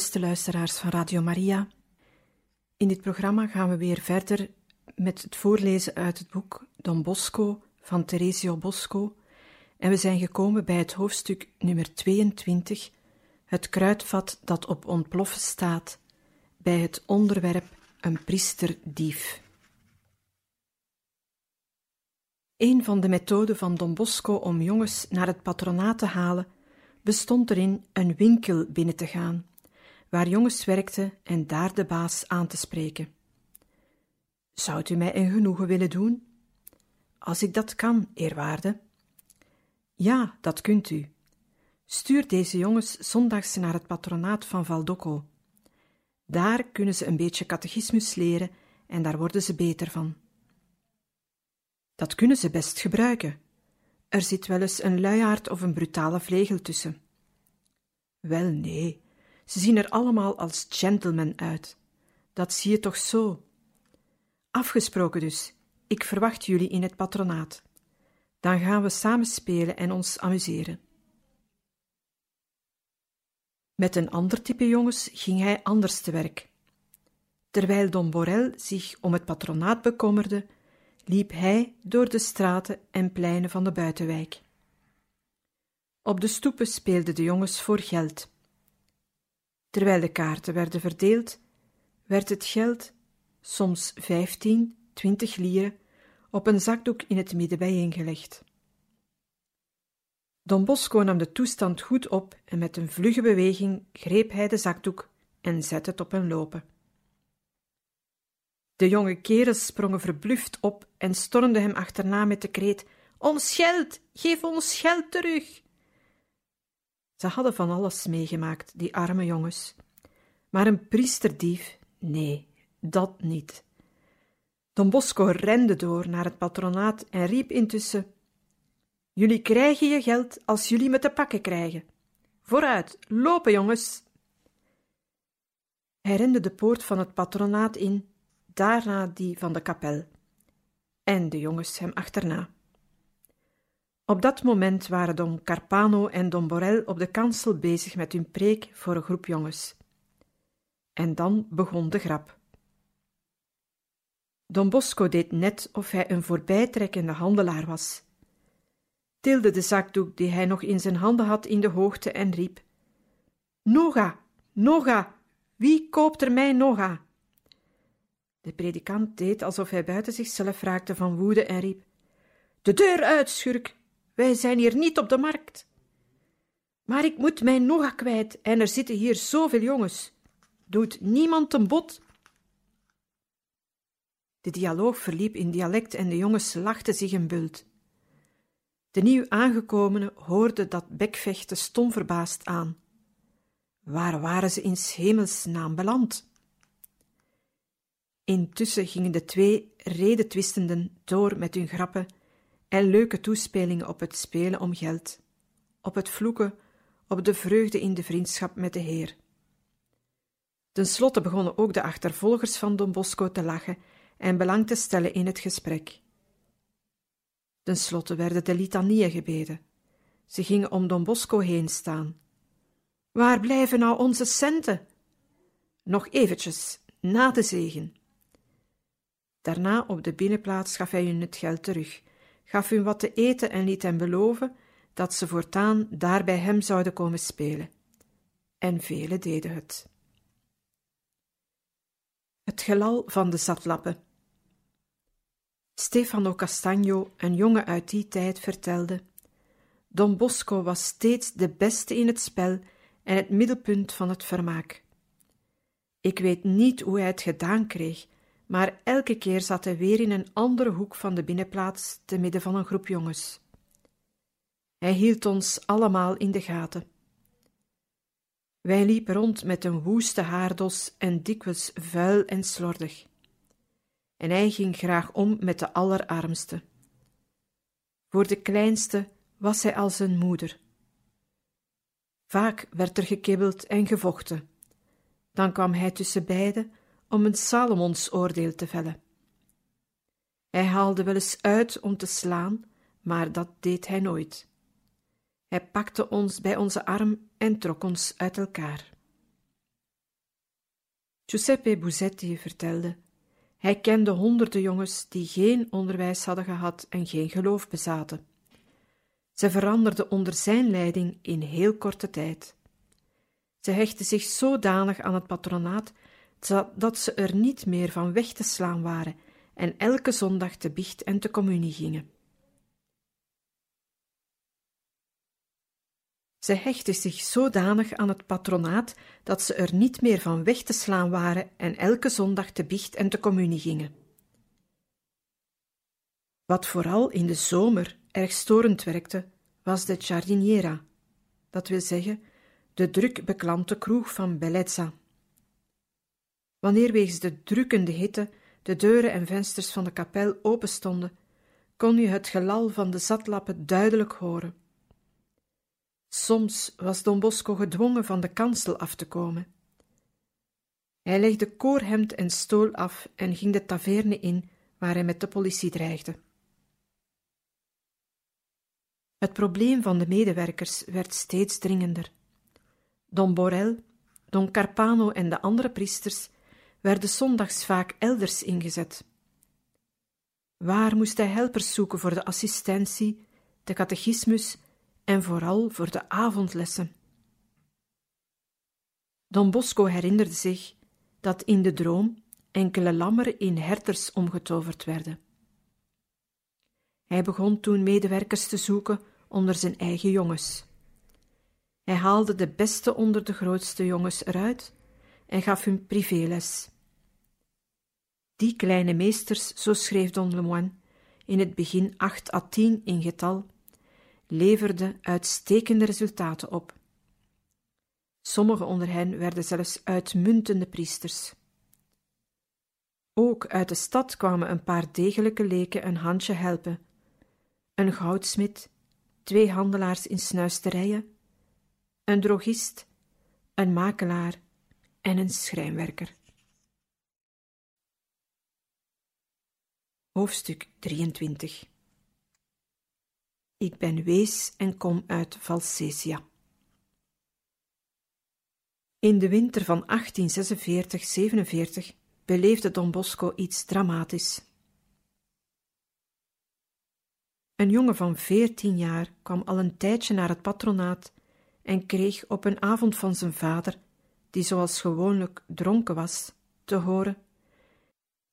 Beste luisteraars van Radio Maria, in dit programma gaan we weer verder met het voorlezen uit het boek Don Bosco van Teresio Bosco. En we zijn gekomen bij het hoofdstuk nummer 22, het kruidvat dat op ontploffen staat, bij het onderwerp een priesterdief. Een van de methoden van Don Bosco om jongens naar het patronaat te halen bestond erin een winkel binnen te gaan waar jongens werkten en daar de baas aan te spreken. Zou u mij een genoegen willen doen? Als ik dat kan, eerwaarde. Ja, dat kunt u. Stuur deze jongens zondags naar het patronaat van Valdocco. Daar kunnen ze een beetje catechismus leren en daar worden ze beter van. Dat kunnen ze best gebruiken. Er zit wel eens een luiaard of een brutale vlegel tussen. Wel nee, ze zien er allemaal als gentlemen uit. Dat zie je toch zo? Afgesproken dus. Ik verwacht jullie in het patronaat. Dan gaan we samen spelen en ons amuseren. Met een ander type jongens ging hij anders te werk. Terwijl Don Borel zich om het patronaat bekommerde, liep hij door de straten en pleinen van de buitenwijk. Op de stoepen speelden de jongens voor geld. Terwijl de kaarten werden verdeeld, werd het geld, soms vijftien, twintig lieren, op een zakdoek in het midden bijeengelegd. Don Bosco nam de toestand goed op en met een vlugge beweging greep hij de zakdoek en zette het op een lopen. De jonge kerels sprongen verbluft op en stormden hem achterna met de kreet: Ons geld! Geef ons geld terug! Ze hadden van alles meegemaakt, die arme jongens. Maar een priesterdief, nee, dat niet. Don Bosco rende door naar het patronaat en riep intussen: Jullie krijgen je geld als jullie me te pakken krijgen. Vooruit, lopen, jongens! Hij rende de poort van het patronaat in, daarna die van de kapel. En de jongens hem achterna. Op dat moment waren Don Carpano en Don Borel op de kansel bezig met hun preek voor een groep jongens. En dan begon de grap. Don Bosco deed net of hij een voorbijtrekkende handelaar was. Tilde de zakdoek die hij nog in zijn handen had in de hoogte en riep: Noga, Noga, wie koopt er mij Noga? De predikant deed alsof hij buiten zichzelf raakte van woede en riep: De deur uit, schurk, wij zijn hier niet op de markt. Maar ik moet mijn noga kwijt en er zitten hier zoveel jongens. Doet niemand een bod? De dialoog verliep in dialect en de jongens lachten zich een bult. De nieuw aangekomenen hoorden dat bekvechten stom verbaasd aan. Waar waren ze in hemelsnaam beland? Intussen gingen de twee redetwistenden door met hun grappen en leuke toespelingen op het spelen om geld, op het vloeken, op de vreugde in de vriendschap met de Heer. Ten slotte begonnen ook de achtervolgers van Don Bosco te lachen en belang te stellen in het gesprek. Ten slotte werden de litanieën gebeden. Ze gingen om Don Bosco heen staan. Waar blijven nou onze centen? Nog eventjes, na de zegen. Daarna op de binnenplaats gaf hij hun het geld terug gaf hun wat te eten en liet hen beloven dat ze voortaan daar bij hem zouden komen spelen. En velen deden het. Het gelal van de zatlappen. Stefano Castagno, een jongen uit die tijd, vertelde: Don Bosco was steeds de beste in het spel en het middelpunt van het vermaak. Ik weet niet hoe hij het gedaan kreeg, maar elke keer zat hij weer in een andere hoek van de binnenplaats te midden van een groep jongens. Hij hield ons allemaal in de gaten. Wij liepen rond met een woeste haardos en dikwijls vuil en slordig. En hij ging graag om met de allerarmste. Voor de kleinste was hij als een moeder. Vaak werd er gekibbeld en gevochten. Dan kwam hij tussen beiden om een Salomons oordeel te vellen. Hij haalde wel eens uit om te slaan, maar dat deed hij nooit. Hij pakte ons bij onze arm en trok ons uit elkaar. Giuseppe Buzetti vertelde: hij kende honderden jongens die geen onderwijs hadden gehad en geen geloof bezaten. Ze veranderden onder zijn leiding in heel korte tijd. Ze hechtten zich zodanig aan het patronaat dat ze er niet meer van weg te slaan waren en elke zondag te biecht en te communie gingen. Ze hechtten zich zodanig aan het patronaat dat ze er niet meer van weg te slaan waren en elke zondag te biecht en te communie gingen. Wat vooral in de zomer erg storend werkte, was de giardiniera, dat wil zeggen de druk beklante kroeg van Bellezza. Wanneer wegens de drukkende hitte de deuren en vensters van de kapel openstonden, kon je het gelal van de zatlappen duidelijk horen. Soms was Don Bosco gedwongen van de kansel af te komen. Hij legde koorhemd en stool af en ging de taverne in, waar hij met de politie dreigde. Het probleem van de medewerkers werd steeds dringender. Don Borel, Don Carpano en de andere priesters werden zondags vaak elders ingezet. Waar moest hij helpers zoeken voor de assistentie, de catechismus en vooral voor de avondlessen? Don Bosco herinnerde zich dat in de droom enkele lammeren in herders omgetoverd werden. Hij begon toen medewerkers te zoeken onder zijn eigen jongens. Hij haalde de beste onder de grootste jongens eruit en gaf hun privéles. Die kleine meesters, zo schreef Don Lemoine, in het begin acht à tien in getal, leverden uitstekende resultaten op. Sommige onder hen werden zelfs uitmuntende priesters. Ook uit de stad kwamen een paar degelijke leken een handje helpen. Een goudsmid, twee handelaars in snuisterijen, een drogist, een makelaar en een schrijnwerker. Hoofdstuk 23 Ik ben wees en kom uit Valsesia. In de winter van 1846-47 beleefde Don Bosco iets dramatisch. Een jongen van veertien jaar kwam al een tijdje naar het patronaat en kreeg op een avond van zijn vader, die zoals gewoonlijk dronken was, te horen: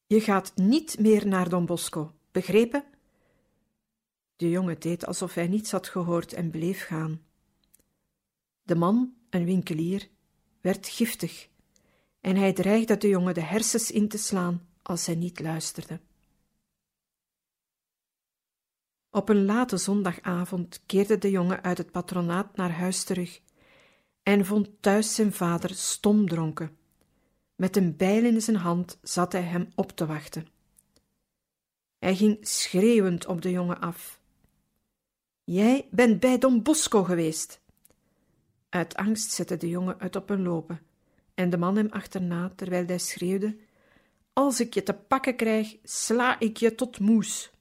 Je gaat niet meer naar Don Bosco, begrepen? De jongen deed alsof hij niets had gehoord en bleef gaan. De man, een winkelier, werd giftig en hij dreigde de jongen de hersens in te slaan als hij niet luisterde. Op een late zondagavond keerde de jongen uit het patronaat naar huis terug en vond thuis zijn vader stomdronken. Met een bijl in zijn hand zat hij hem op te wachten. Hij ging schreeuwend op de jongen af. Jij bent bij Don Bosco geweest. Uit angst zette de jongen het op een lopen en de man hem achterna terwijl hij schreeuwde: Als ik je te pakken krijg, sla ik je tot moes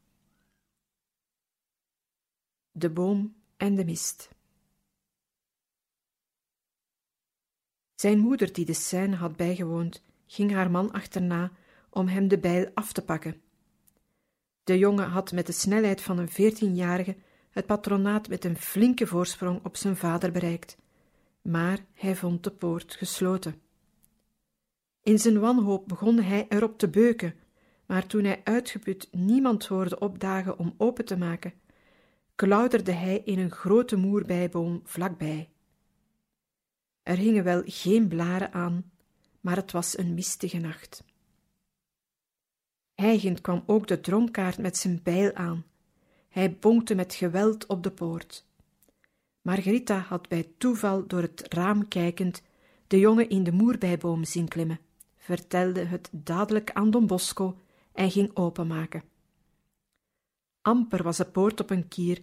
de boom en de mist. Zijn moeder, die de scène had bijgewoond, ging haar man achterna om hem de bijl af te pakken. De jongen had met de snelheid van een veertienjarige het patronaat met een flinke voorsprong op zijn vader bereikt, maar hij vond de poort gesloten. In zijn wanhoop begon hij erop te beuken, maar toen hij uitgeput niemand hoorde opdagen om open te maken, klauterde hij in een grote moerbijboom vlakbij. Er hingen wel geen blaren aan, maar het was een mistige nacht. Hijgend kwam ook de dronkaard met zijn bijl aan. Hij bonkte met geweld op de poort. Margarita had bij toeval door het raam kijkend de jongen in de moerbijboom zien klimmen, vertelde het dadelijk aan Don Bosco en ging openmaken. Amper was de poort op een kier,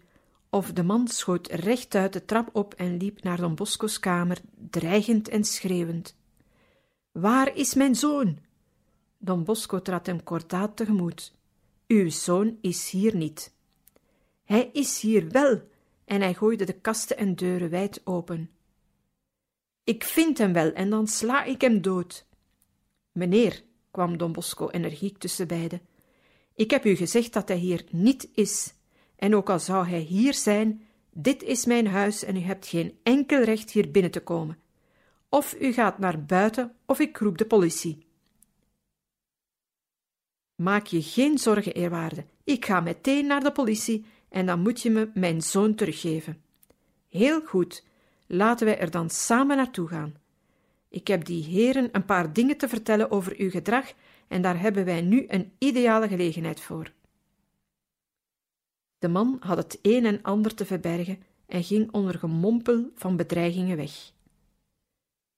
of de man schoot rechtuit de trap op en liep naar Don Bosco's kamer, dreigend en schreeuwend. Waar is mijn zoon? Don Bosco trad hem kordaat tegemoet. Uw zoon is hier niet. Hij is hier wel, en hij gooide de kasten en deuren wijd open. Ik vind hem wel en dan sla ik hem dood. Meneer, kwam Don Bosco energiek tussen beiden, ik heb u gezegd dat hij hier niet is, en ook al zou hij hier zijn, dit is mijn huis en u hebt geen enkel recht hier binnen te komen. Of u gaat naar buiten, of ik roep de politie. Maak je geen zorgen, eerwaarde. Ik ga meteen naar de politie en dan moet je me mijn zoon teruggeven. Heel goed, laten wij er dan samen naartoe gaan. Ik heb die heren een paar dingen te vertellen over uw gedrag en daar hebben wij nu een ideale gelegenheid voor. De man had het een en ander te verbergen en ging onder gemompel van bedreigingen weg.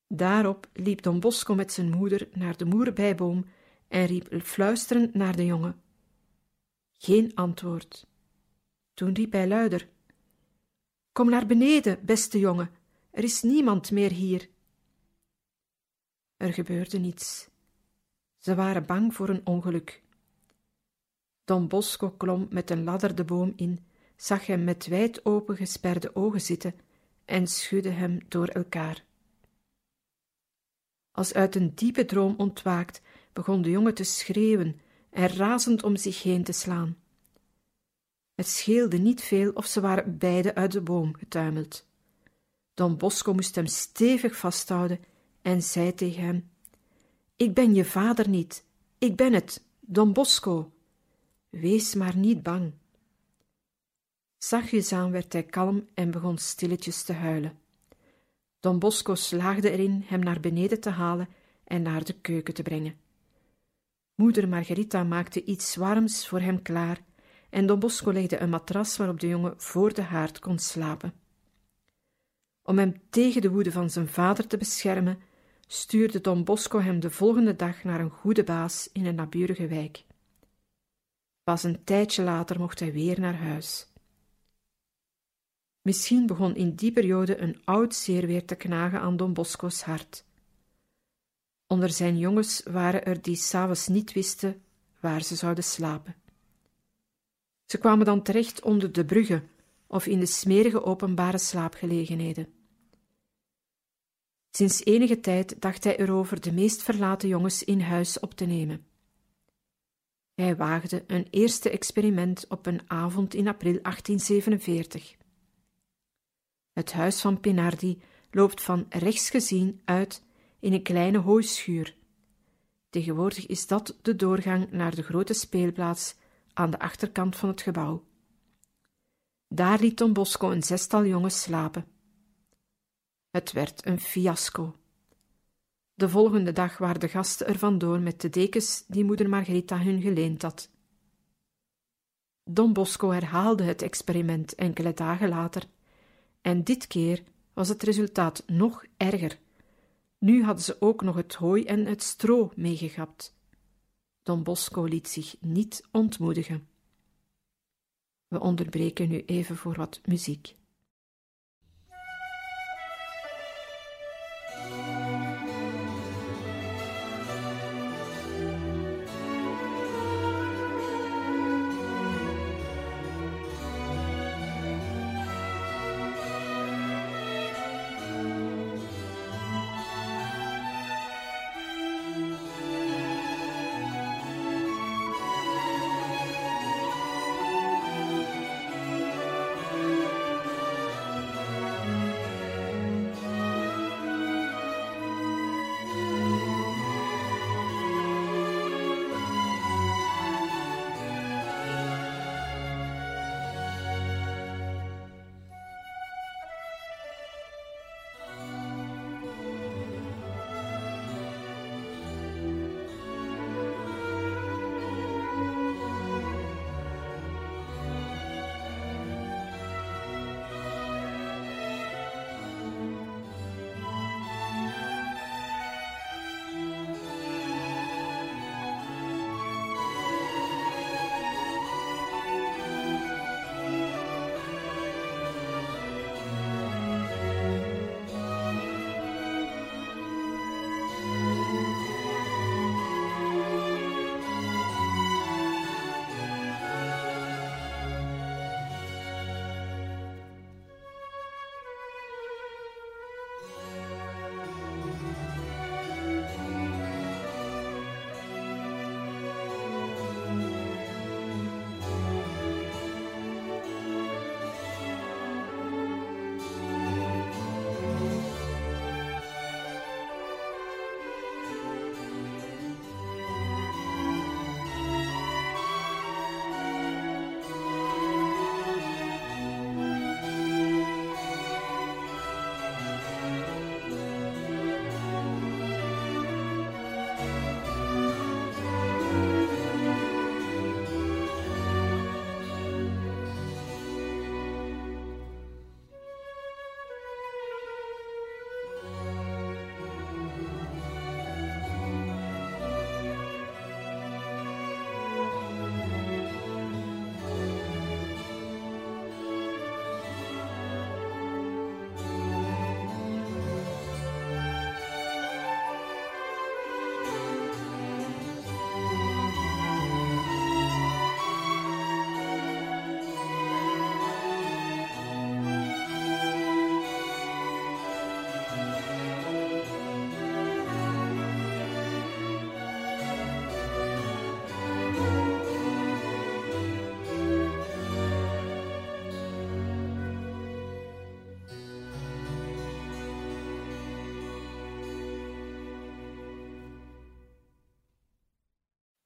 Daarop liep Don Bosco met zijn moeder naar de moerbijboom en riep fluisterend naar de jongen. Geen antwoord. Toen riep hij luider: Kom naar beneden, beste jongen, er is niemand meer hier. Er gebeurde niets. Ze waren bang voor een ongeluk. Don Bosco klom met een ladder de boom in, zag hem met wijd open gesperde ogen zitten en schudde hem door elkaar. Als uit een diepe droom ontwaakt, begon de jongen te schreeuwen en razend om zich heen te slaan. Het scheelde niet veel of ze waren beide uit de boom getuimeld. Don Bosco moest hem stevig vasthouden en zei tegen hem: Ik ben je vader niet, ik ben het, Don Bosco. Wees maar niet bang. Zachtjes aan werd hij kalm en begon stilletjes te huilen. Don Bosco slaagde erin hem naar beneden te halen en naar de keuken te brengen. Moeder Margarita maakte iets warms voor hem klaar en Don Bosco legde een matras waarop de jongen voor de haard kon slapen. Om hem tegen de woede van zijn vader te beschermen, stuurde Don Bosco hem de volgende dag naar een goede baas in een naburige wijk. Pas een tijdje later mocht hij weer naar huis. Misschien begon in die periode een oud zeer weer te knagen aan Don Bosco's hart. Onder zijn jongens waren er die s'avonds niet wisten waar ze zouden slapen. Ze kwamen dan terecht onder de bruggen of in de smerige openbare slaapgelegenheden. Sinds enige tijd dacht hij erover de meest verlaten jongens in huis op te nemen. Hij waagde een eerste experiment op een avond in april 1847. Het huis van Pinardi loopt van rechts gezien uit in een kleine hooischuur. Tegenwoordig is dat de doorgang naar de grote speelplaats aan de achterkant van het gebouw. Daar liet Don Bosco een zestal jongens slapen. Het werd een fiasco. De volgende dag waren de gasten er vandoor met de dekens die moeder Margarita hun geleend had. Don Bosco herhaalde het experiment enkele dagen later, en dit keer was het resultaat nog erger. Nu hadden ze ook nog het hooi en het stro meegegapt. Don Bosco liet zich niet ontmoedigen. We onderbreken nu even voor wat muziek.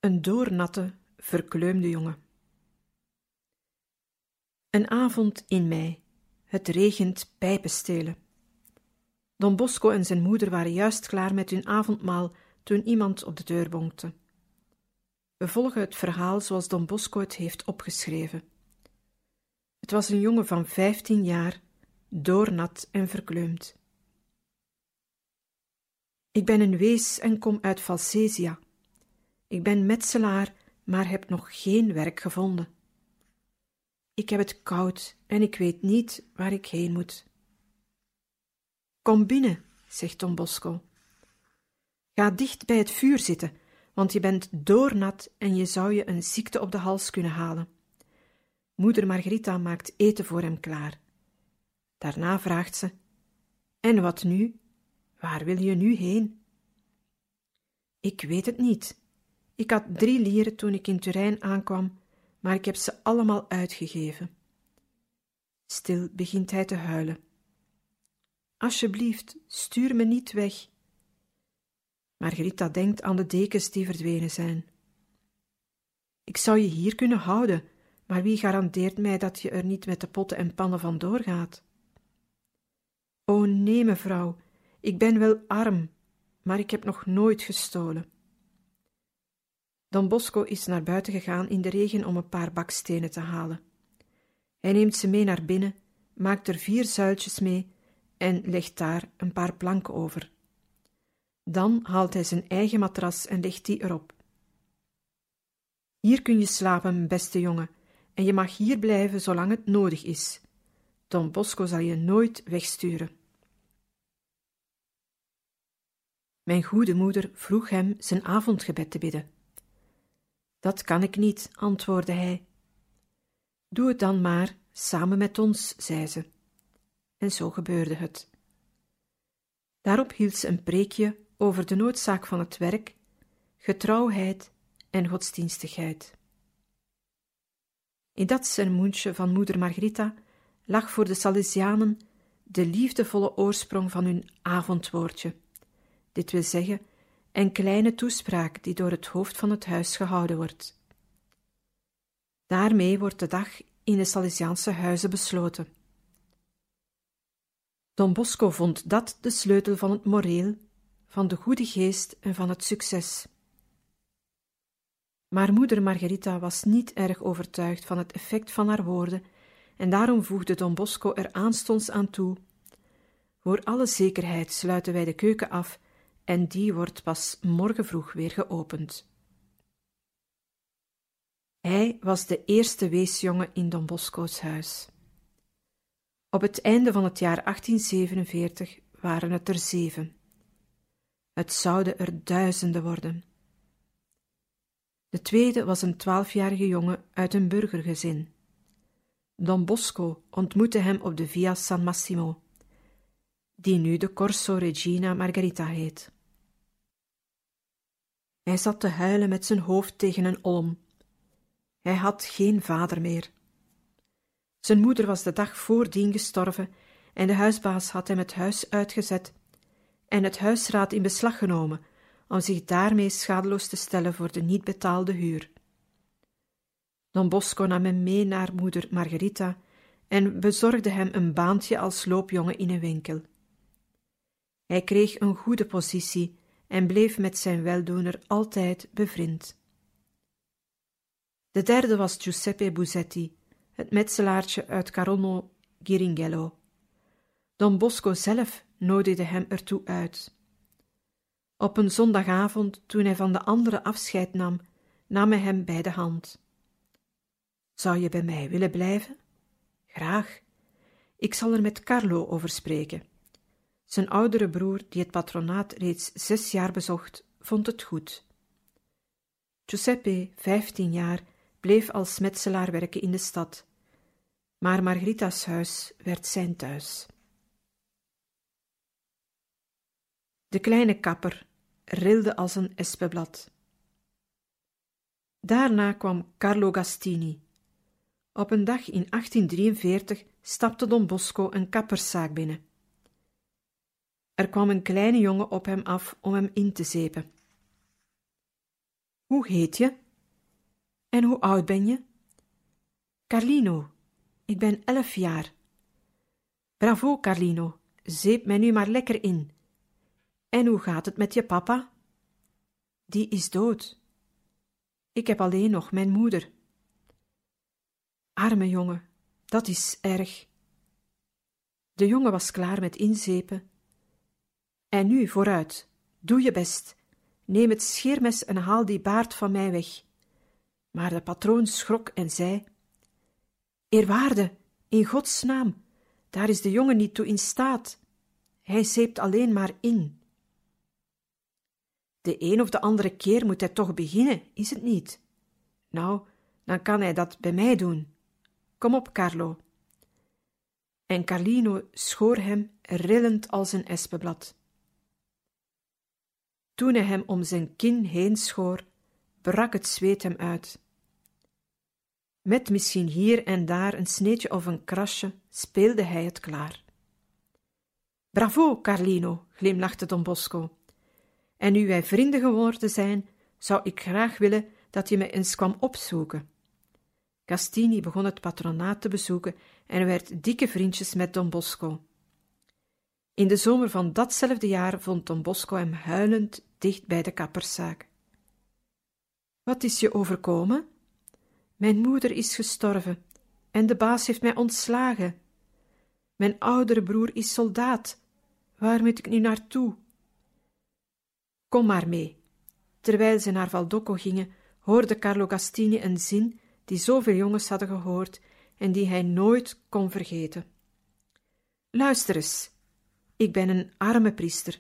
Een doornatte, verkleumde jongen. Een avond in mei. Het regent pijpenstelen. Don Bosco en zijn moeder waren juist klaar met hun avondmaal toen iemand op de deur bonkte. We volgen het verhaal zoals Don Bosco het heeft opgeschreven. Het was een jongen van vijftien jaar, doornat en verkleumd. Ik ben een wees en kom uit Valsesia. Ik ben metselaar, maar heb nog geen werk gevonden. Ik heb het koud en ik weet niet waar ik heen moet. Kom binnen, zegt Don Bosco. Ga dicht bij het vuur zitten, want je bent doornat en je zou je een ziekte op de hals kunnen halen. Moeder Margarita maakt eten voor hem klaar. Daarna vraagt ze: En wat nu? Waar wil je nu heen? Ik weet het niet. Ik had drie lieren toen ik in Turijn aankwam, maar ik heb ze allemaal uitgegeven. Stil begint hij te huilen. Alsjeblieft, stuur me niet weg. Margarita denkt aan de dekens die verdwenen zijn. Ik zou je hier kunnen houden, maar wie garandeert mij dat je er niet met de potten en pannen van doorgaat? O nee, mevrouw, ik ben wel arm, maar ik heb nog nooit gestolen. Don Bosco is naar buiten gegaan in de regen om een paar bakstenen te halen. Hij neemt ze mee naar binnen, maakt er vier zuiltjes mee en legt daar een paar planken over. Dan haalt hij zijn eigen matras en legt die erop. Hier kun je slapen, beste jongen, en je mag hier blijven zolang het nodig is. Don Bosco zal je nooit wegsturen. Mijn goede moeder vroeg hem zijn avondgebed te bidden. Dat kan ik niet, antwoordde hij. Doe het dan maar samen met ons, zei ze. En zo gebeurde het. Daarop hield ze een preekje over de noodzaak van het werk, getrouwheid en godsdienstigheid. In dat sermoentje van moeder Margarita lag voor de Salesianen de liefdevolle oorsprong van hun avondwoordje, dit wil zeggen, een kleine toespraak die door het hoofd van het huis gehouden wordt. Daarmee wordt de dag in de Salesiaanse huizen besloten. Don Bosco vond dat de sleutel van het moreel, van de goede geest en van het succes. Maar moeder Margarita was niet erg overtuigd van het effect van haar woorden en daarom voegde Don Bosco er aanstonds aan toe. Voor alle zekerheid sluiten wij de keuken af en die wordt pas morgen vroeg weer geopend. Hij was de eerste weesjongen in Don Bosco's huis. Op het einde van het jaar 1847 waren het er zeven. Het zouden er duizenden worden. De tweede was een twaalfjarige jongen uit een burgergezin. Don Bosco ontmoette hem op de Via San Massimo, die nu de Corso Regina Margherita heet. Hij zat te huilen met zijn hoofd tegen een olm. Hij had geen vader meer. Zijn moeder was de dag voordien gestorven en de huisbaas had hem het huis uitgezet en het huisraad in beslag genomen om zich daarmee schadeloos te stellen voor de niet betaalde huur. Don Bosco nam hem mee naar moeder Margarita en bezorgde hem een baantje als loopjongen in een winkel. Hij kreeg een goede positie en bleef met zijn weldoener altijd bevriend. De derde was Giuseppe Buzetti, het metselaartje uit Carono Giringello. Don Bosco zelf nodigde hem ertoe uit. Op een zondagavond, toen hij van de anderen afscheid nam, nam hij hem bij de hand. Zou je bij mij willen blijven? Graag. Ik zal er met Carlo over spreken. Zijn oudere broer, die het patronaat reeds zes jaar bezocht, vond het goed. Giuseppe, vijftien jaar, bleef als metselaar werken in de stad, maar Margarita's huis werd zijn thuis. De kleine kapper rilde als een espeblad. Daarna kwam Carlo Gastini. Op een dag in 1843 stapte Don Bosco een kapperszaak binnen. Er kwam een kleine jongen op hem af om hem in te zepen. Hoe heet je? En hoe oud ben je? Carlino, ik ben elf jaar. Bravo, Carlino, zeep mij nu maar lekker in. En hoe gaat het met je papa? Die is dood. Ik heb alleen nog mijn moeder. Arme jongen, dat is erg. De jongen was klaar met inzepen. En nu vooruit, doe je best. Neem het scheermes en haal die baard van mij weg. Maar de patroon schrok en zei: Eerwaarde, in Gods naam, daar is de jongen niet toe in staat. Hij zeept alleen maar in. De een of de andere keer moet hij toch beginnen, is het niet? Nou, dan kan hij dat bij mij doen. Kom op, Carlo. En Carlino schoor hem rillend als een espenblad. Toen hij hem om zijn kin heen schoor, brak het zweet hem uit. Met misschien hier en daar een sneetje of een krasje speelde hij het klaar. Bravo, Carlino, glimlachte Don Bosco. En nu wij vrienden geworden zijn, zou ik graag willen dat je me eens kwam opzoeken. Castini begon het patronaat te bezoeken en werd dikke vriendjes met Don Bosco. In de zomer van datzelfde jaar vond Don Bosco hem huilend dicht bij de kapperszaak. Wat is je overkomen? Mijn moeder is gestorven en de baas heeft mij ontslagen. Mijn oudere broer is soldaat. Waar moet ik nu naartoe? Kom maar mee. Terwijl ze naar Valdocco gingen, hoorde Carlo Gastini een zin die zoveel jongens hadden gehoord en die hij nooit kon vergeten. Luister eens, ik ben een arme priester,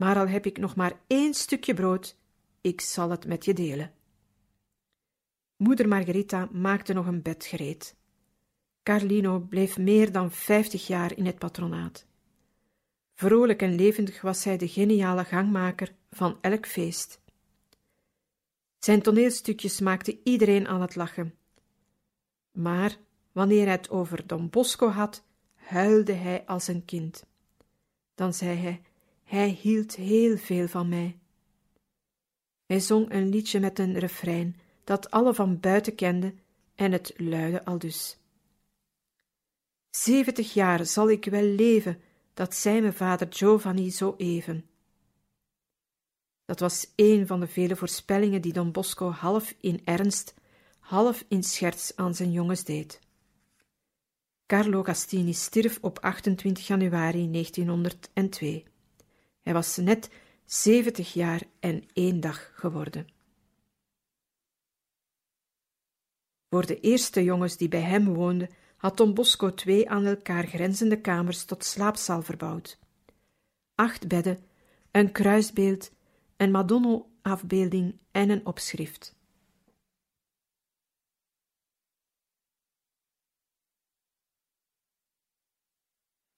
maar al heb ik nog maar één stukje brood, ik zal het met je delen. Moeder Margarita maakte nog een bed gereed. Carlino bleef meer dan vijftig jaar in het patronaat. Vrolijk en levendig was hij de geniale gangmaker van elk feest. Zijn toneelstukjes maakten iedereen aan het lachen. Maar wanneer hij het over Don Bosco had, huilde hij als een kind. Dan zei hij: Hij hield heel veel van mij. Hij zong een liedje met een refrein dat alle van buiten kenden, en het luidde aldus: Zeventig jaar zal ik wel leven, dat zei mijn vader Giovanni zo even. Dat was een van de vele voorspellingen die Don Bosco half in ernst, half in scherts aan zijn jongens deed. Carlo Gastini stierf op 28 januari 1902. Hij was net 70 jaar en één dag geworden. Voor de eerste jongens die bij hem woonden, had Don Bosco twee aan elkaar grenzende kamers tot slaapzaal verbouwd. Acht bedden, een kruisbeeld, een Madonna-afbeelding en een opschrift.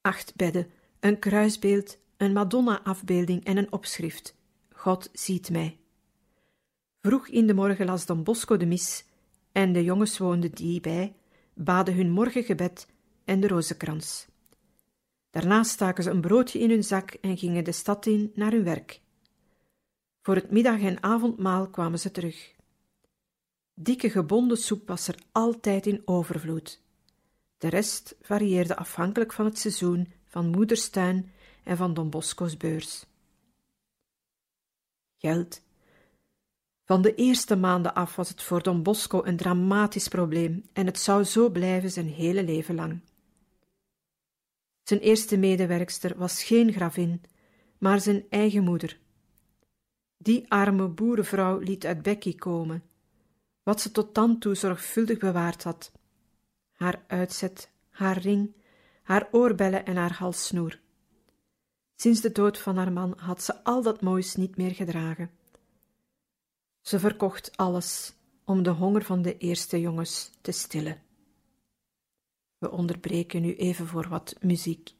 Acht bedden, een kruisbeeld, een Madonna-afbeelding en een opschrift. God ziet mij. Vroeg in de morgen las Don Bosco de mis en de jongens woonden die bij, baden hun morgengebed en de rozenkrans. Daarna staken ze een broodje in hun zak en gingen de stad in naar hun werk. Voor het middag- en avondmaal kwamen ze terug. Dikke gebonden soep was er altijd in overvloed. De rest varieerde afhankelijk van het seizoen, van moederstuin en van Don Bosco's beurs. Geld. Van de eerste maanden af was het voor Don Bosco een dramatisch probleem en het zou zo blijven zijn hele leven lang. Zijn eerste medewerkster was geen gravin, maar zijn eigen moeder. Die arme boerenvrouw liet uit Becky komen, wat ze tot dan toe zorgvuldig bewaard had. Haar uitzet, haar ring, haar oorbellen en haar halssnoer. Sinds de dood van haar man had ze al dat moois niet meer gedragen. Ze verkocht alles om de honger van de eerste jongens te stillen. We onderbreken nu even voor wat muziek.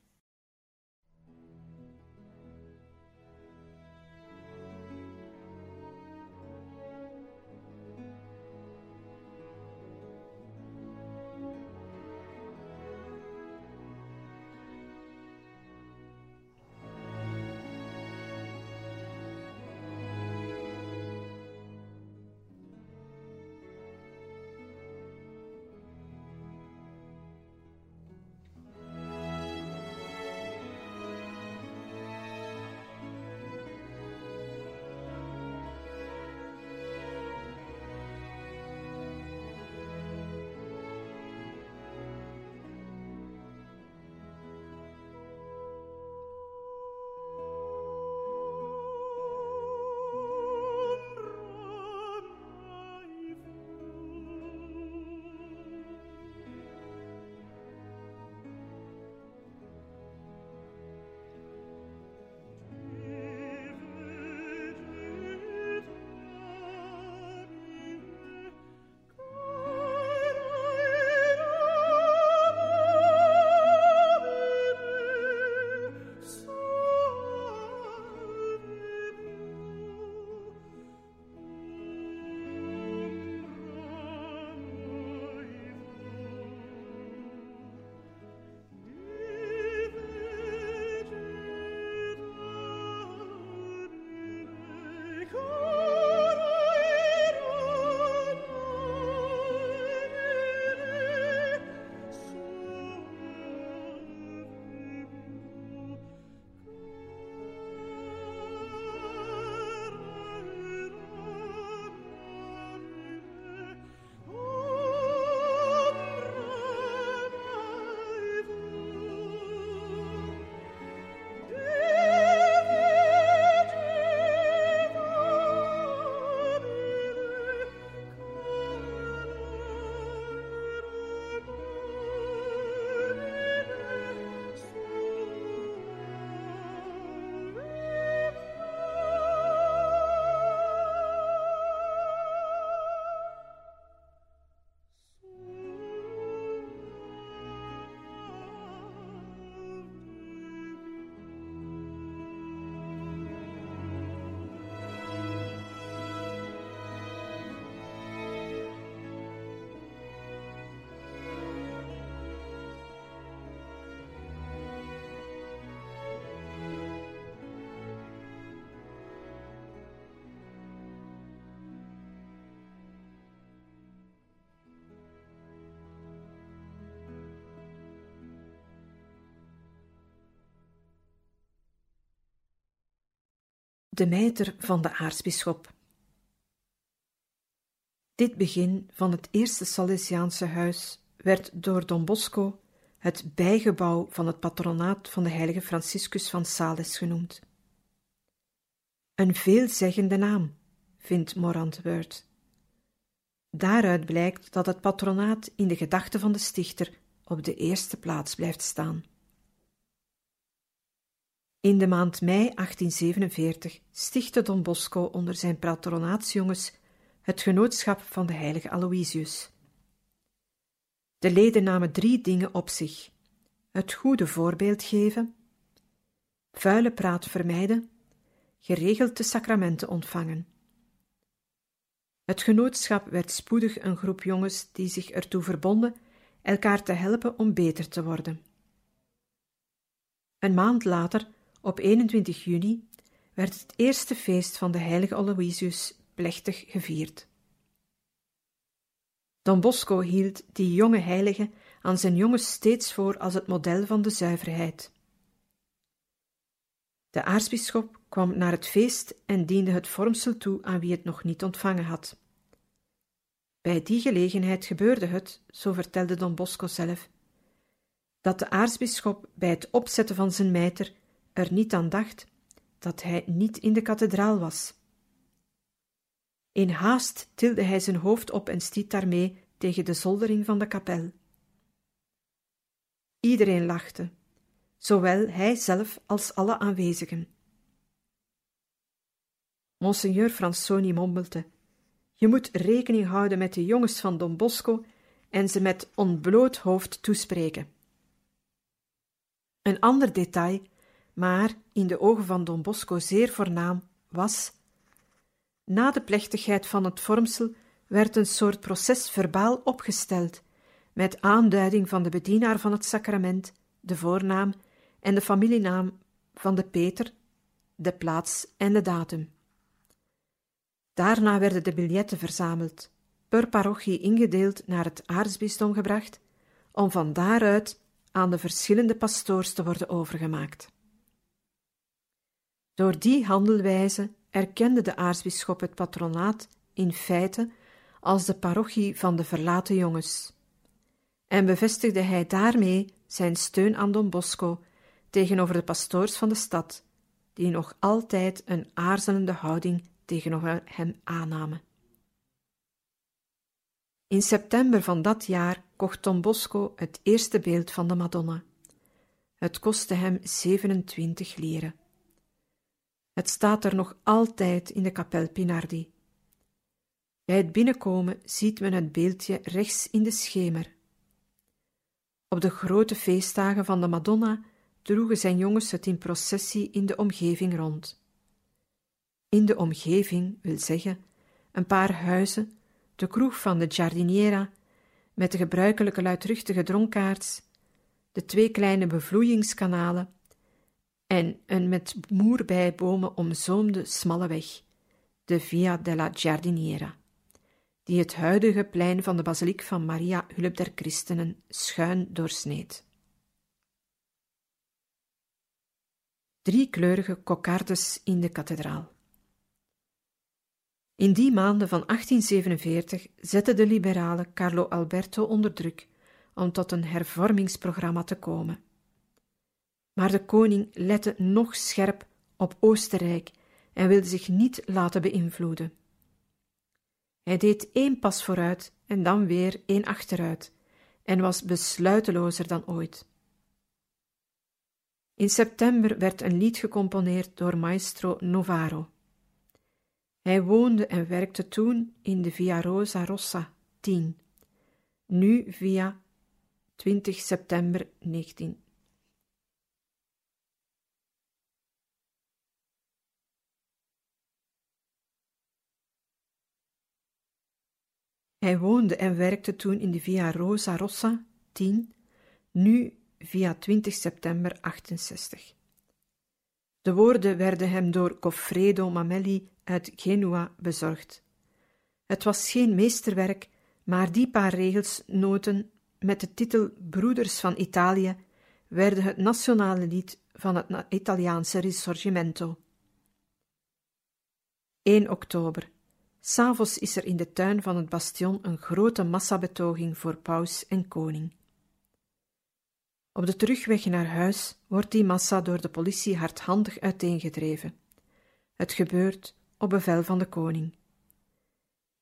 De mijter van de aartsbisschop. Dit begin van het eerste Salesiaanse huis werd door Don Bosco het bijgebouw van het patronaat van de heilige Franciscus van Sales genoemd. Een veelzeggende naam, vindt Morantweurt. Daaruit blijkt dat het patronaat in de gedachten van de stichter op de eerste plaats blijft staan. In de maand mei 1847 stichtte Don Bosco onder zijn patronaatsjongens het genootschap van de heilige Aloysius. De leden namen drie dingen op zich: het goede voorbeeld geven, vuile praat vermijden, geregeld de sacramenten ontvangen. Het genootschap werd spoedig een groep jongens die zich ertoe verbonden elkaar te helpen om beter te worden. Een maand later, op 21 juni, werd het eerste feest van de heilige Aloysius plechtig gevierd. Don Bosco hield die jonge heilige aan zijn jongens steeds voor als het model van de zuiverheid. De aartsbisschop kwam naar het feest en diende het vormsel toe aan wie het nog niet ontvangen had. Bij die gelegenheid gebeurde het, zo vertelde Don Bosco zelf, dat de aartsbisschop bij het opzetten van zijn mijter er niet aan dacht dat hij niet in de kathedraal was. In haast tilde hij zijn hoofd op en stiet daarmee tegen de zoldering van de kapel. Iedereen lachte, zowel hij zelf als alle aanwezigen. Monseigneur Fransoni mompelde: Je moet rekening houden met de jongens van Don Bosco en ze met ontbloot hoofd toespreken. Een ander detail, maar in de ogen van Don Bosco zeer voornaam, was na de plechtigheid van het vormsel werd een soort proces verbaal opgesteld, met aanduiding van de bedienaar van het sacrament, de voornaam en de familienaam van de Peter, de plaats en de datum. Daarna werden de biljetten verzameld, per parochie ingedeeld naar het aartsbisdom gebracht, om van daaruit aan de verschillende pastoors te worden overgemaakt. Door die handelwijze erkende de aartsbisschop het patronaat in feite als de parochie van de verlaten jongens. En bevestigde hij daarmee zijn steun aan Don Bosco tegenover de pastoors van de stad, die nog altijd een aarzelende houding tegenover hem aannamen. In september van dat jaar kocht Don Bosco het eerste beeld van de Madonna. Het kostte hem 27 leren. Het staat er nog altijd in de kapel Pinardi. Bij het binnenkomen ziet men het beeldje rechts in de schemer. Op de grote feestdagen van de Madonna droegen zijn jongens het in processie in de omgeving rond. In de omgeving wil zeggen een paar huizen, de kroeg van de Giardiniera, met de gebruikelijke luidruchtige dronkaards, de twee kleine bevloeiingskanalen en een met moerbijbomen omzoomde smalle weg, de Via della Giardiniera, die het huidige plein van de basiliek van Maria Hulp der Christenen schuin doorsneed. Driekleurige kokardes in de kathedraal. In die maanden van 1847 zette de liberale Carlo Alberto onder druk om tot een hervormingsprogramma te komen. Maar de koning lette nog scherp op Oostenrijk en wilde zich niet laten beïnvloeden. Hij deed één pas vooruit en dan weer één achteruit en was besluitelozer dan ooit. In september werd een lied gecomponeerd door maestro Novaro. Hij woonde en werkte toen in de Via Rosa Rossa 10, nu via 20 september 19. Hij woonde en werkte toen in de Via Rosa Rossa 10, nu via 20 september 68. De woorden werden hem door Goffredo Mamelli uit Genua bezorgd. Het was geen meesterwerk, maar die paar regels noten met de titel Broeders van Italië werden het nationale lied van het Italiaanse Risorgimento. 1 oktober. S'avonds is er in de tuin van het bastion een grote massabetoging voor paus en koning. Op de terugweg naar huis wordt die massa door de politie hardhandig uiteengedreven. Het gebeurt op bevel van de koning.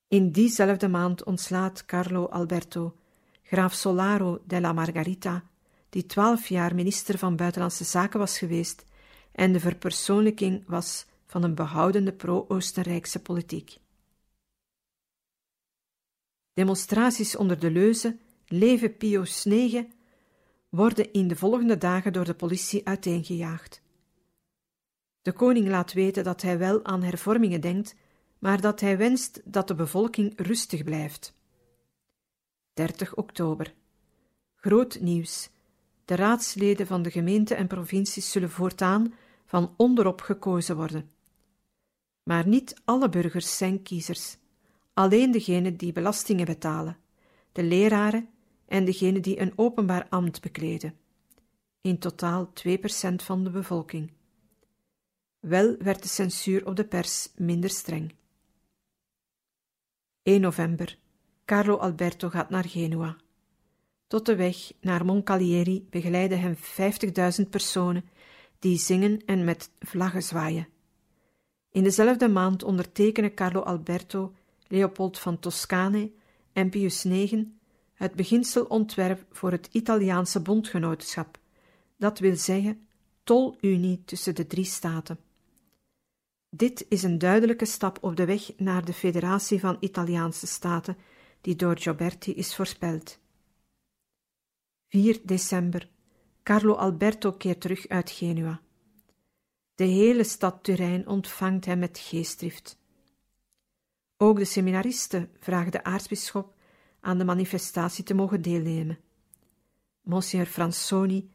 In diezelfde maand ontslaat Carlo Alberto, graaf Solaro della Margarita, die twaalf jaar minister van Buitenlandse Zaken was geweest en de verpersoonlijking was van een behoudende pro-Oostenrijkse politiek. Demonstraties onder de leuze Leven Pius IX worden in de volgende dagen door de politie uiteengejaagd. De koning laat weten dat hij wel aan hervormingen denkt, maar dat hij wenst dat de bevolking rustig blijft. 30 oktober. Groot nieuws. De raadsleden van de gemeente en provincies zullen voortaan van onderop gekozen worden. Maar niet alle burgers zijn kiezers, alleen degenen die belastingen betalen, de leraren en degenen die een openbaar ambt bekleden. In totaal 2% van de bevolking. Wel werd de censuur op de pers minder streng. 1 november. Carlo Alberto gaat naar Genua. Tot de weg naar Moncalieri begeleiden hem 50.000 personen die zingen en met vlaggen zwaaien. In dezelfde maand ondertekenen Carlo Alberto, Leopold van Toscane en Pius IX het beginselontwerp voor het Italiaanse bondgenootschap, dat wil zeggen tolunie tussen de drie staten. Dit is een duidelijke stap op de weg naar de federatie van Italiaanse staten, die door Gioberti is voorspeld. 4 december. Carlo Alberto keert terug uit Genua. De hele stad Turijn ontvangt hem met geestdrift. Ook de seminaristen vragen de aartsbisschop aan de manifestatie te mogen deelnemen. Monsieur Fransoni,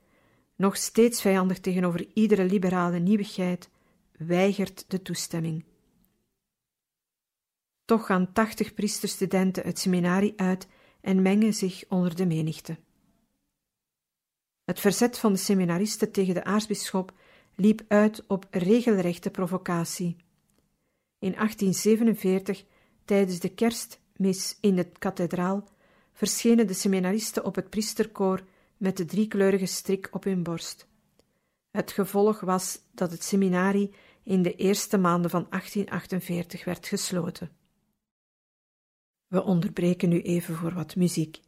nog steeds vijandig tegenover iedere liberale nieuwigheid, weigert de toestemming. Toch gaan tachtig priesterstudenten het seminarie uit en mengen zich onder de menigte. Het verzet van de seminaristen tegen de aartsbisschop liep uit op regelrechte provocatie. In 1847, tijdens de kerstmis in de kathedraal, verschenen de seminaristen op het priesterkoor met de driekleurige strik op hun borst. Het gevolg was dat het seminarie in de eerste maanden van 1848 werd gesloten. We onderbreken nu even voor wat muziek.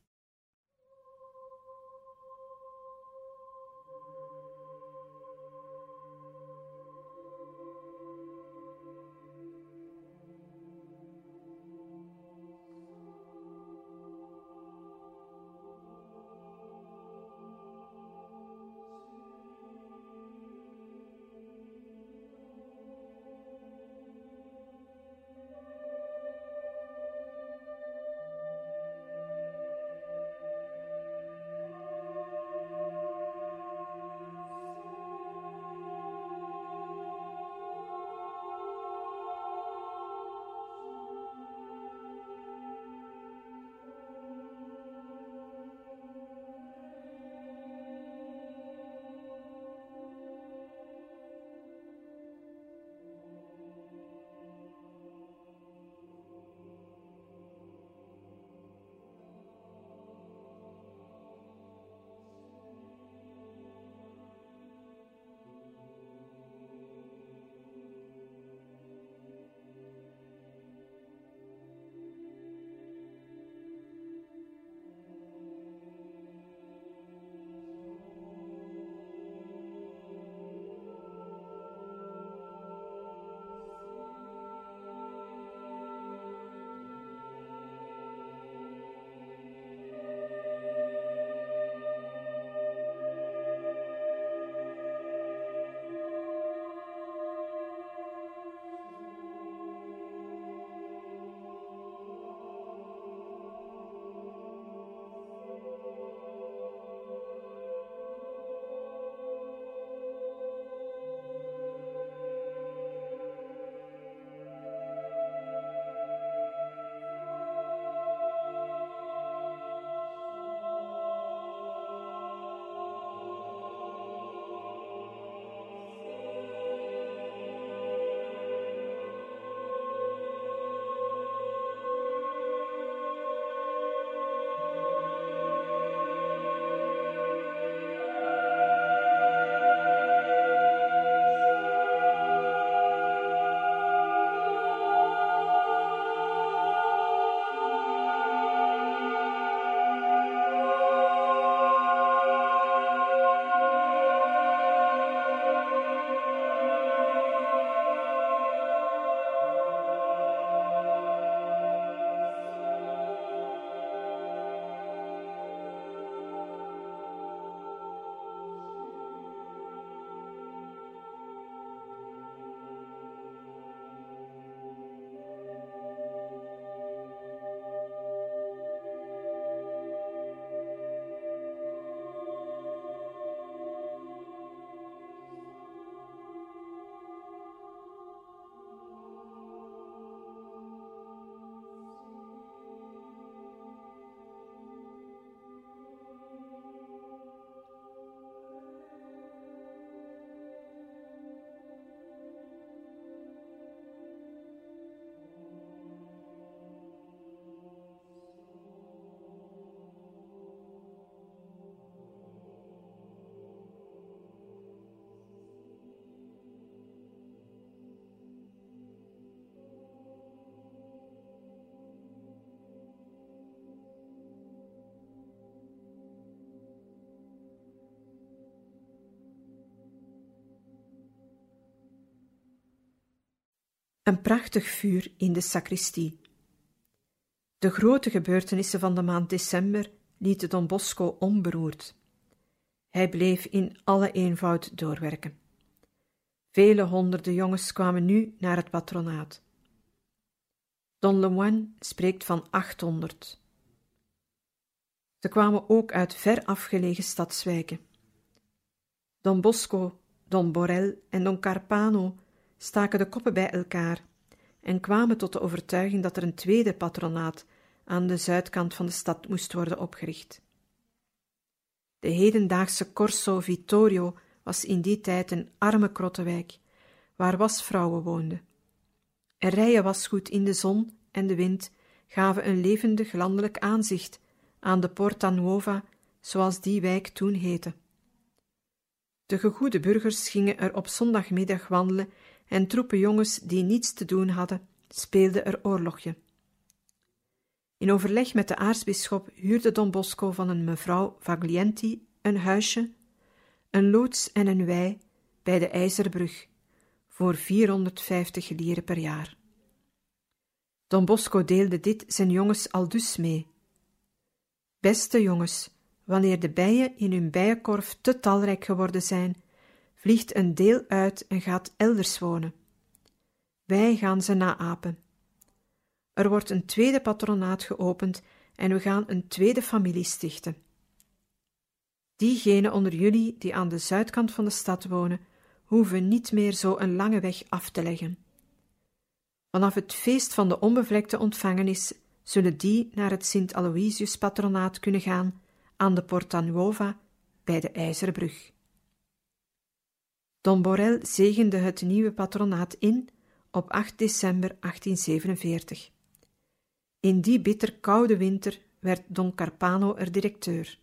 Een prachtig vuur in de sacristie. De grote gebeurtenissen van de maand december lieten Don Bosco onberoerd. Hij bleef in alle eenvoud doorwerken. Vele honderden jongens kwamen nu naar het patronaat. Don Lemoine spreekt van achthonderd. Ze kwamen ook uit ver afgelegen stadswijken. Don Bosco, Don Borel en Don Carpano staken de koppen bij elkaar en kwamen tot de overtuiging dat er een tweede patronaat aan de zuidkant van de stad moest worden opgericht. De hedendaagse Corso Vittorio was in die tijd een arme krottenwijk, waar wasvrouwen woonden. Een rijen wasgoed in de zon en de wind gaven een levendig landelijk aanzicht aan de Porta Nuova, zoals die wijk toen heette. De gegoede burgers gingen er op zondagmiddag wandelen en troepen jongens die niets te doen hadden, speelden er oorlogje. In overleg met de aartsbisschop huurde Don Bosco van een mevrouw Vaglienti een huisje, een loods en een wei bij de IJzerbrug voor 450 lieren per jaar. Don Bosco deelde dit zijn jongens al dus mee. Beste jongens, wanneer de bijen in hun bijenkorf te talrijk geworden zijn, vliegt een deel uit en gaat elders wonen. Wij gaan ze naapen. Er wordt een tweede patronaat geopend en we gaan een tweede familie stichten. Diegenen onder jullie die aan de zuidkant van de stad wonen, hoeven niet meer zo een lange weg af te leggen. Vanaf het feest van de onbevlekte ontvangenis zullen die naar het Sint Aloysius patronaat kunnen gaan aan de Porta Nuova bij de IJzerbrug. Don Borel zegende het nieuwe patronaat in op 8 december 1847. In die bitter koude winter werd Don Carpano er directeur.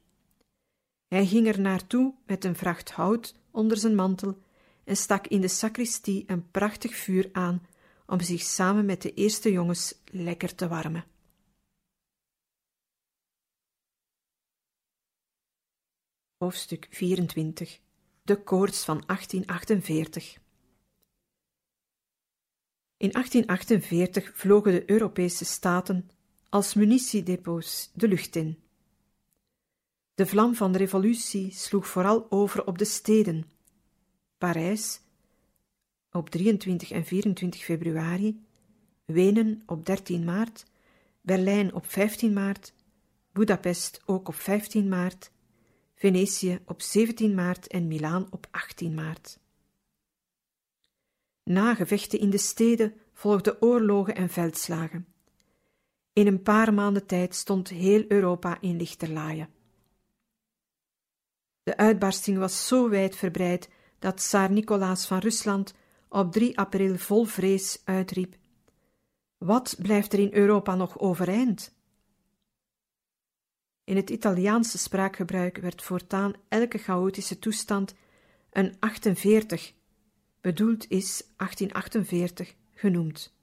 Hij ging er naartoe met een vracht hout onder zijn mantel en stak in de sacristie een prachtig vuur aan om zich samen met de eerste jongens lekker te warmen. Hoofdstuk 24 De koorts van 1848 In 1848 vlogen de Europese staten als munitiedepots de lucht in. De vlam van de revolutie sloeg vooral over op de steden. Parijs op 23 en 24 februari, Wenen op 13 maart, Berlijn op 15 maart, Budapest ook op 15 maart, Venetië op 17 maart en Milaan op 18 maart. Na gevechten in de steden volgden oorlogen en veldslagen. In een paar maanden tijd stond heel Europa in lichterlaaien. De uitbarsting was zo wijd verbreid dat Tsaar Nicolaas van Rusland op 3 april vol vrees uitriep: Wat blijft er in Europa nog overeind? In het Italiaanse spraakgebruik werd voortaan elke chaotische toestand een 48, bedoeld is 1848, genoemd.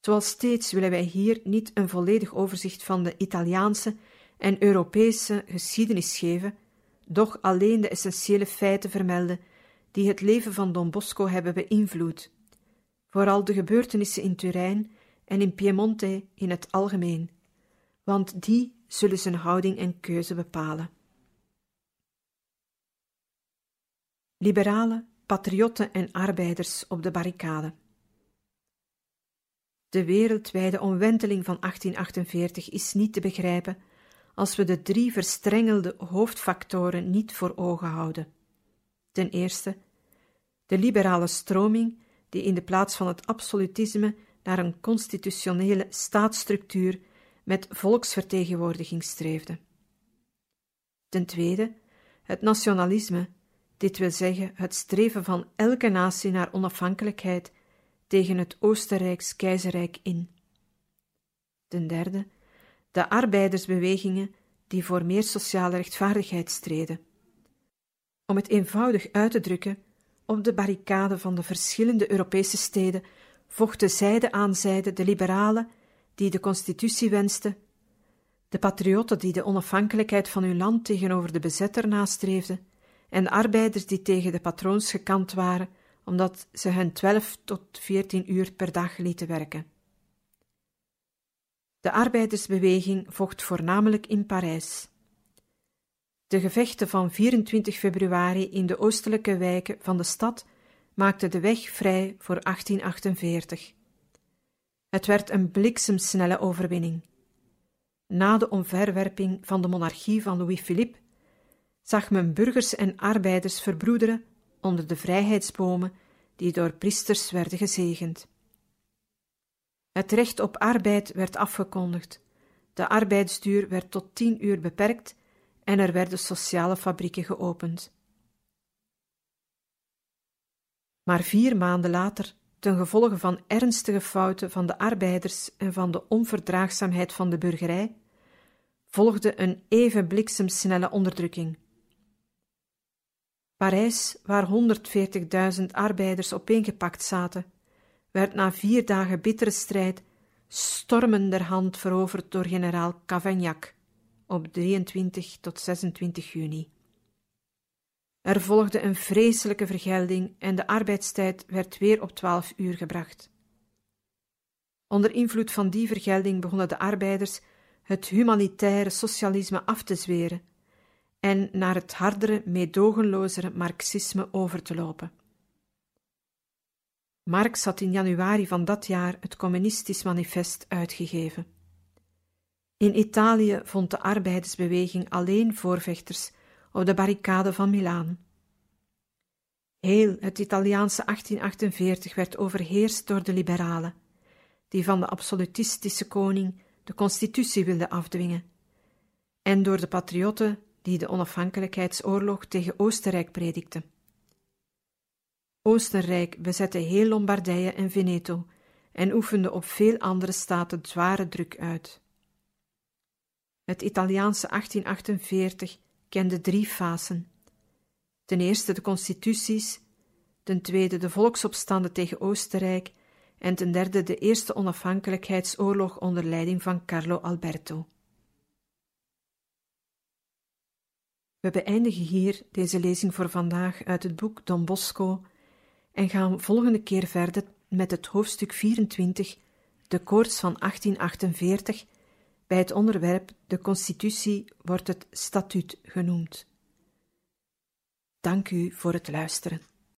Zoals steeds willen wij hier niet een volledig overzicht van de Italiaanse en Europese geschiedenis geven, doch alleen de essentiële feiten vermelden die het leven van Don Bosco hebben beïnvloed, vooral de gebeurtenissen in Turijn en in Piemonte in het algemeen, want die zullen zijn houding en keuze bepalen. Liberalen, patriotten en arbeiders op de barricade. De wereldwijde omwenteling van 1848 is niet te begrijpen als we de drie verstrengelde hoofdfactoren niet voor ogen houden. Ten eerste, de liberale stroming die in de plaats van het absolutisme naar een constitutionele staatsstructuur met volksvertegenwoordiging streefde. Ten tweede, het nationalisme, dit wil zeggen het streven van elke natie naar onafhankelijkheid tegen het Oostenrijks keizerrijk in. Ten derde, de arbeidersbewegingen die voor meer sociale rechtvaardigheid streden. Om het eenvoudig uit te drukken, op de barricade van de verschillende Europese steden vochten zijde aan zijde de liberalen die de constitutie wensten, de patriotten die de onafhankelijkheid van hun land tegenover de bezetter nastreefden, en de arbeiders die tegen de patroons gekant waren omdat ze hen 12 tot 14 uur per dag lieten werken. De arbeidersbeweging vocht voornamelijk in Parijs. De gevechten van 24 februari in de oostelijke wijken van de stad maakten de weg vrij voor 1848. Het werd een bliksemsnelle overwinning. Na de omverwerping van de monarchie van Louis-Philippe zag men burgers en arbeiders verbroederen onder de vrijheidsbomen die door priesters werden gezegend. Het recht op arbeid werd afgekondigd, de arbeidsduur werd tot tien uur beperkt en er werden sociale fabrieken geopend. Maar vier maanden later, ten gevolge van ernstige fouten van de arbeiders en van de onverdraagzaamheid van de burgerij, volgde een even bliksemsnelle onderdrukking. Parijs, waar 140.000 arbeiders opeengepakt zaten, werd na vier dagen bittere strijd stormenderhand veroverd door generaal Cavaignac op 23 tot 26 juni. Er volgde een vreselijke vergelding en de arbeidstijd werd weer op 12 uur gebracht. Onder invloed van die vergelding begonnen de arbeiders het humanitaire socialisme af te zweren en naar het hardere, meedogenlozere marxisme over te lopen. Marx had in januari van dat jaar het Communistisch Manifest uitgegeven. In Italië vond de arbeidersbeweging alleen voorvechters op de barricade van Milaan. Heel het Italiaanse 1848 werd overheerst door de liberalen, die van de absolutistische koning de constitutie wilden afdwingen, en door de patriotten die de onafhankelijkheidsoorlog tegen Oostenrijk predikten. Oostenrijk bezette heel Lombardije en Veneto en oefende op veel andere staten zware druk uit. Het Italiaanse 1848 kende drie fasen. Ten eerste de constituties, ten tweede de volksopstanden tegen Oostenrijk en ten derde de eerste onafhankelijkheidsoorlog onder leiding van Carlo Alberto. We beëindigen hier deze lezing voor vandaag uit het boek Don Bosco en gaan volgende keer verder met het hoofdstuk 24, de koorts van 1848. Bij het onderwerp de Constitutie wordt het statuut genoemd. Dank u voor het luisteren.